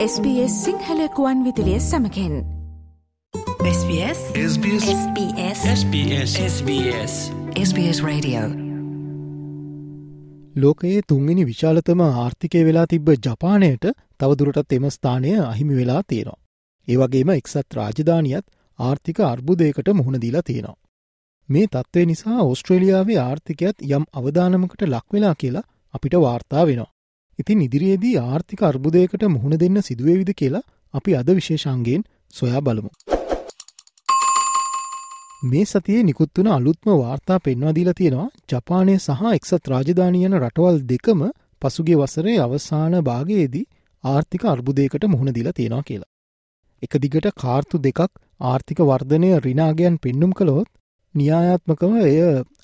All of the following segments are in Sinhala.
SBS සිංහලකුවන් විදිලිය සමකෙන්. SBS SBS SBS SBS SBS SBS Radio. ලෝකයේ තුන්ගනි විශාලතම ආර්ථිකය වෙලා තිබ්බ ජපානයට තවදුරටත් එම ස්ථානය අහිමි වෙලා තියෙනවා. ඒවගේම එක්සත් රාජධානියත් ආර්ථික අර්බුදයකට මුහුණදීලා තියෙනවා. මේ තත්ත්වය නිසා ඔස්ට්‍රේලියාවේ ආර්ථිකයත් යම් අවධානමකට ලක්වෙලා කියලා අපිට වාර්තා වෙනවා. ඉතින් ඉදිරියේදී ආර්ථික අර්බුදයකට මුහුණ දෙන්න සිදුවේවිද කියලා අපි අද විශේෂන්ගේෙන් සොයා බලමු. මේ සතියේ නිකුත්වන අලුත්ම වාර්තා පෙන්වාදීලා තියෙනවා ජපානය සහ එක්සත් රාජධානයන රටවල් දෙකම පසුගේ වසරේ අවසාන භාගයේදී ආර්ථික අර්බුදයකට මුහුණ දිලා තියෙනවා කියලා. එක දිගට කාර්තු දෙකක් ආර්ථික වර්ධනය රිනාගයන් පෙන්නුම් කළොත් න්‍යායාත්මකව එය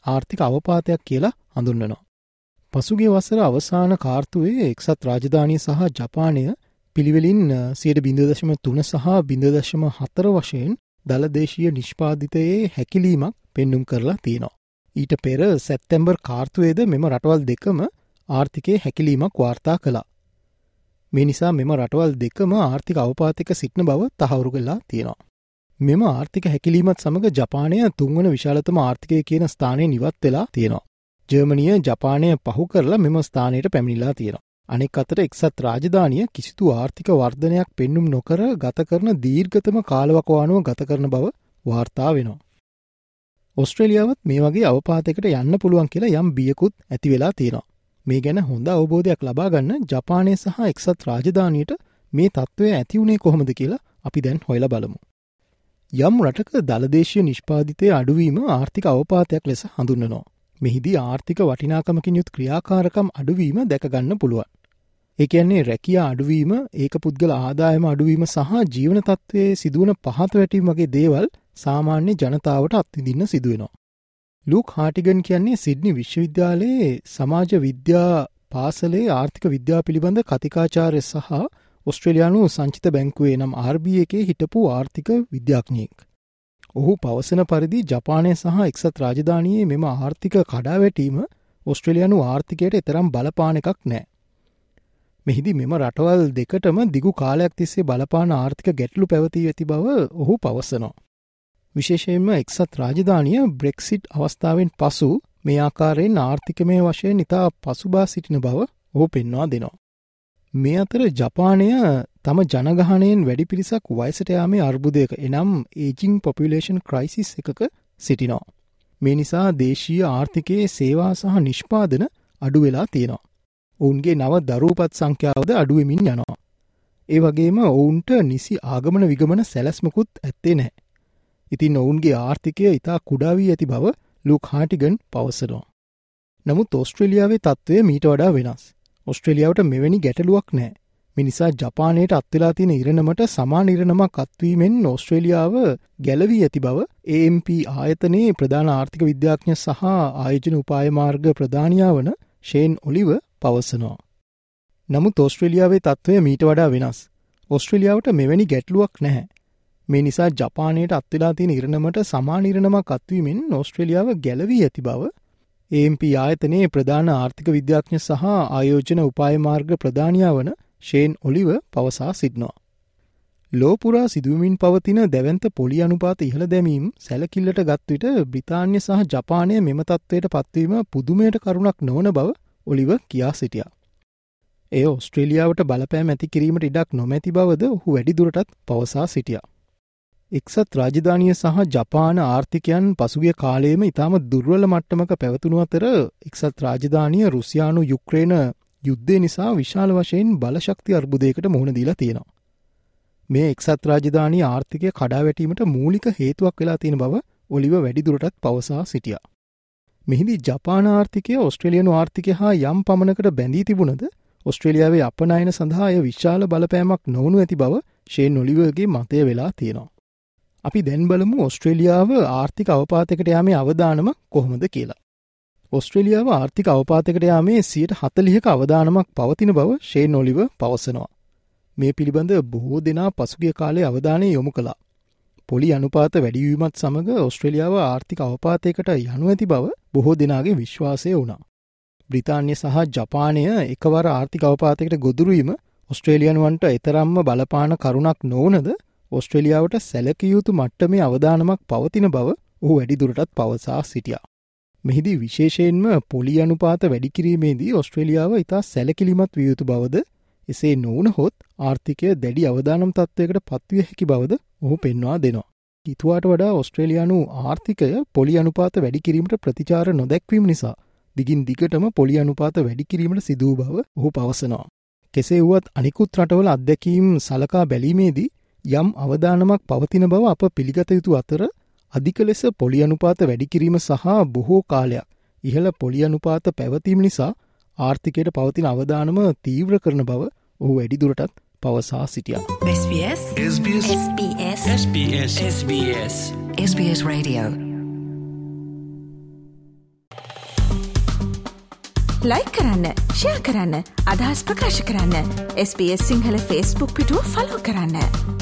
ආර්ථික අවපාතයක් කියලා හඳුන්නනවා. පසුගේ වසර අවසාන කාර්තුවේ එක්සත් රාජධානය සහ ජපානය පිළිවෙලින් සියට බිඳදශම තුන සහ බිඳදශම හතර වශයෙන් දළදේශීය නිෂ්පාධිතයේ හැකිලීමක් පෙන්නුම් කරලා තියෙනවා. ඊට පෙර සැත්තැම්බර් කාර්තුවේද මෙම රටවල් දෙකම ආර්ථිකය හැකිලීමක් වාර්තා කළා. මේ නිසා මෙම රටවල් දෙකම ආර්ථික අවපාතික සිටින බව තහවුරු කලා තියෙනවා. මෙම ආර්ථික හැකිලීමත් සමඟ ජපානය තුන්වන විශාලතම ආර්ථිකය කියන ස්ථානය නිවත් වෙලා තියෙනවා. ජර්මනිය ජපානය පහු කරලා මෙම ස්ථානයට පැමිණිලා තියෙනවා. අනෙක් අතර එක්සත් රාජධානය කිසිතු ආර්ථික වර්ධනයක් පෙන්නුම් නොකර ගත කරන දීර්ගතම කාලවකවානුව ගත කරන බව වාර්තා වෙනවා. ඔස්ට්‍රලියාවත් මේ වගේ අවපාතකට යන්න පුළුවන් කියලා යම් බියකුත් ඇති වෙලා තියෙනවා. මේ ගැන හොඳ අවබෝධයක් ලබාගන්න ජපානය සහ එක්සත් රාජධානයට මේ තත්ත්වය ඇතිවුණේ කොහොමද කියලා අපි දැන් හොයල බලමු. යම් රටක දළදේශය නිෂ්පාධිතය අඩුවීම ආර්ථික අවපාතයක් ලෙස හඳුන්නනවා. මෙහිදී ආර්ථික වටිනාකමකින් යුත් ක්‍රියාකාරකම් අඩුවීම දැකගන්න පුළුවන්. එකන්නේ රැකියා අඩුවීම ඒක පුද්ගල ආදායම අඩුවීම සහ ජීවන තත්ත්වයේ සිදුවන පහත වැටීම වගේ දේවල් සාමාන්‍ය ජනතාවට අත්විදින්න සිදුවෙනවා. ලූක් හාටිගන් කියන්නේ සිඩ්නි විශ්වවිද්‍යාලයේ සමාජ විද්‍යා පාසලේ ආර්ථික විද්‍යා පිළිබඳ කතිකාචාරය සහ ඔස්ට්‍රලයානු සංචිත බැංකුවේ නම් RB එකේ හිටපු ආර්ථික විද්‍යාඥයෙක්. ඔහු පවසන පරිදි ජපානය සහ එක්සත් රාජධානයේ මෙම ආර්ථික කඩාවැටීම ඔස්ට්‍රලයානු ආර්ථිකයට එතරම් බලපාන එකක් නෑ. මෙහිදි මෙම රටවල් දෙකටම දිගු කාලයක් තිස්සේ බලපාන ආර්ථික ගැටලු පැවතිී ඇති බව ඔහු පවස්සනවා. විශේෂයෙන්ම එක්සත් රාජධානය බ්‍රෙක්සිට් අවස්ථාවෙන් පසු මේ ආකාරයෙන් ආර්ථිකමය වශයෙන් ඉතා පසුබා සිටින බව ඔහු පෙන්වා දෙනවා. මේ අතර ජපානය තම ජනගහනයෙන් වැඩි පිරිසක් වයිසට යාමේ අර්බුදයක එනම් ඒජිං පොපිලේෂන් ක්‍රයිසිස් එකක සිටිනවා. මේ නිසා දේශීය ආර්ථිකයේ සේවා සහ නිෂ්පාදන අඩු වෙලා තියෙනවා. ඔවුන්ගේ නව දරූපත් සංඛ්‍යාවද අඩුවමින් යනවා. ඒ වගේම ඔවුන්ට නිසි ආගමන විගමන සැලැස්මකුත් ඇත්තේ නෑ. ඉතින් ඔවුන්ගේ ආර්ථිකය ඉතා කුඩාවී ඇති බව ලුක් හාටිගන් පවසනවා. නමුත් ඔස්ට්‍රලියාවේ තත්ත්වය මීට වඩා වෙනස්. ඔස්ට්‍රලියාවට මෙවැනි ගැටලුවක් නෑ. මිනිසා ජපානයට අත්වෙලා තියෙන ඉරණමට සමාන ඉරණමක් අත්වීමෙන් ඕස්ට්‍රේලියාව ගැලවී ඇති බව AMP ආයතනයේ ප්‍රධාන ආර්ථික විද්‍යාඥ සහ ආයෝජන උපායමාර්ග ප්‍රධානයා වන ෂේන් ඔලිව පවසනවා. නමුත් ඕස්ට්‍රේලියාවේ තත්ත්වය මීට වඩා වෙනස්. ඔස්ට්‍රලියාවට මෙවැනි ගැටලුවක් නැහැ. මේ නිසා ජපානයට අත්වෙලා තියෙන ඉරණමට සමානිරණමක් අත්වීමෙන් ඕස්ට්‍රේලියාව ගැලවී ඇති බව AMP ආයතනයේ ප්‍රධාන ආර්ථික විද්‍යාඥ සහ ආයෝජන උපායමාර්ග ප්‍රධානයා වන ෂේන් ඔලිව පවසා සිටිනවා. ලෝපුරා සිදුවමින් පවතින දැවන්ත පොලි අනුපාත ඉහළ දැමීම් සැලකිල්ලට ගත්විට බ්‍රිතාන්‍ය සහ ජපානය මෙම තත්ත්වයට පත්වීම පුදුමයට කරුණක් නොවන බව ඔලිව කියා සිටියා. එය ඔස්ට්‍රේලියාවට බලපෑම් ඇති කිරීමට ඉඩක් නොමැති බවද ඔහු වැඩිදුරටත් පවසා සිටියා. එක්සත් රාජධානය සහ ජපාන ආර්ථිකයන් පසුගිය කාලයේම ඉතාම දුර්වල මට්ටමක පැවතුණු අතර එක්සත් රාජධානය රුසියානු යුක්්‍රේණ යුද්ධය නිසා විශාල වශයෙන් බලශක්ති අර්බුදයකට මුහුණ දීලා තියෙනවා. මේ එක්සත් රාජධානී ආර්ථිකය කඩාවැටීමට මූලික හේතුවක් වෙලා තියෙන බව ඔලිව වැඩිදුරටත් පවසා සිටියා. මෙහිදි ජපාන ආර්ථිකය ඔස්ට්‍රලියනු ආර්ථිකය හා යම් පමණකට බැඳී තිබුණද ඔස්ට්‍රේලියාවේ අපනයන සඳහාය විශාල බලපෑමක් නොවනු ඇති බව ෂේ නොලිවගේ මතය වෙලා තියෙනවා. අපි දැන් බලමු ඔස්ට්‍රේලියාව ආර්ථික අවපාතකට යාමේ අවධානම කොහොමද කියලා. ඔස්ට්‍රලියාව ආර්ථික අවපාතකට යාමේ සියට හතලිහක අවධානමක් පවතින බව ෂේ නොලිව පවසනවා. මේ පිළිබඳ බොහෝ දෙනා පසුගිය කාලේ අවධානය යොමු කළා. පොලි අනුපාත වැඩිවීමත් සමඟ ඔස්ට්‍රලියාව ආර්ථික අවපාතයකට යනු ඇති බව බොහෝ දෙනාගේ විශ්වාසය වුණා. බ්‍රිතාන්‍ය සහ ජපානය එකවර ආර්ථික අවපාතයකට ගොදුරුවීම ඔස්ට්‍රේලියනුවන්ට එතරම්ම බලපාන කරුණක් නොවනද ඔස්ට්‍රලියාවට සැලකයුතු මට්ටමේ අවධානමක් පවතින බව ඔහු වැඩිදුරටත් පවසා සිටියා. මෙහිදී විශේෂයෙන්ම පොලි අනුපාත වැඩිකිරීමේදී ඔස්ට්‍රලියාව ඉතා සැලකිලිමත් වියයුතු බවද එසේ නොවන හොත් ආර්ථිකය දැඩි අවධානම් තත්ත්වයකට පත්විය හැකි බවද ඔහු පෙන්වා දෙනවා. ඉතුවාට වඩා ඔස්ට්‍රේලයානු ආර්ථිකය පොලි අනුපාත වැඩිකිරීමට ප්‍රතිචාර නොදැක්වීම නිසා දිගින් දිගටම පොලි අනුපාත වැඩිකිරීමට සිදූ බව ඔහු පවසනවා. කෙසේ වුවත් අනිකුත් රටවල අත්දැකීම් සලකා බැලීමේදී යම් අවධානමක් පවතින බව අප පිළිගත යුතු අතර අධික ලෙස පොලි අනුපාත වැඩිකිරීම සහ බොහෝ කාලයක් ඉහළ පොලි අනුපාත පැවතීම නිසා ආර්ථිකයට පවතින අවධානම තීව්‍ර කරන බව ඔහු වැඩිදුරටත් පවසා සිටියා. SBS SBS SBS SBS SBS SBS Radio. ලයි කරන්න ෂයා කරන්න අදහස් ප්‍රකාශ කරන්න. SBS සිංහල ෆස්බුක් පිටුව ෆලෝ කරන්න.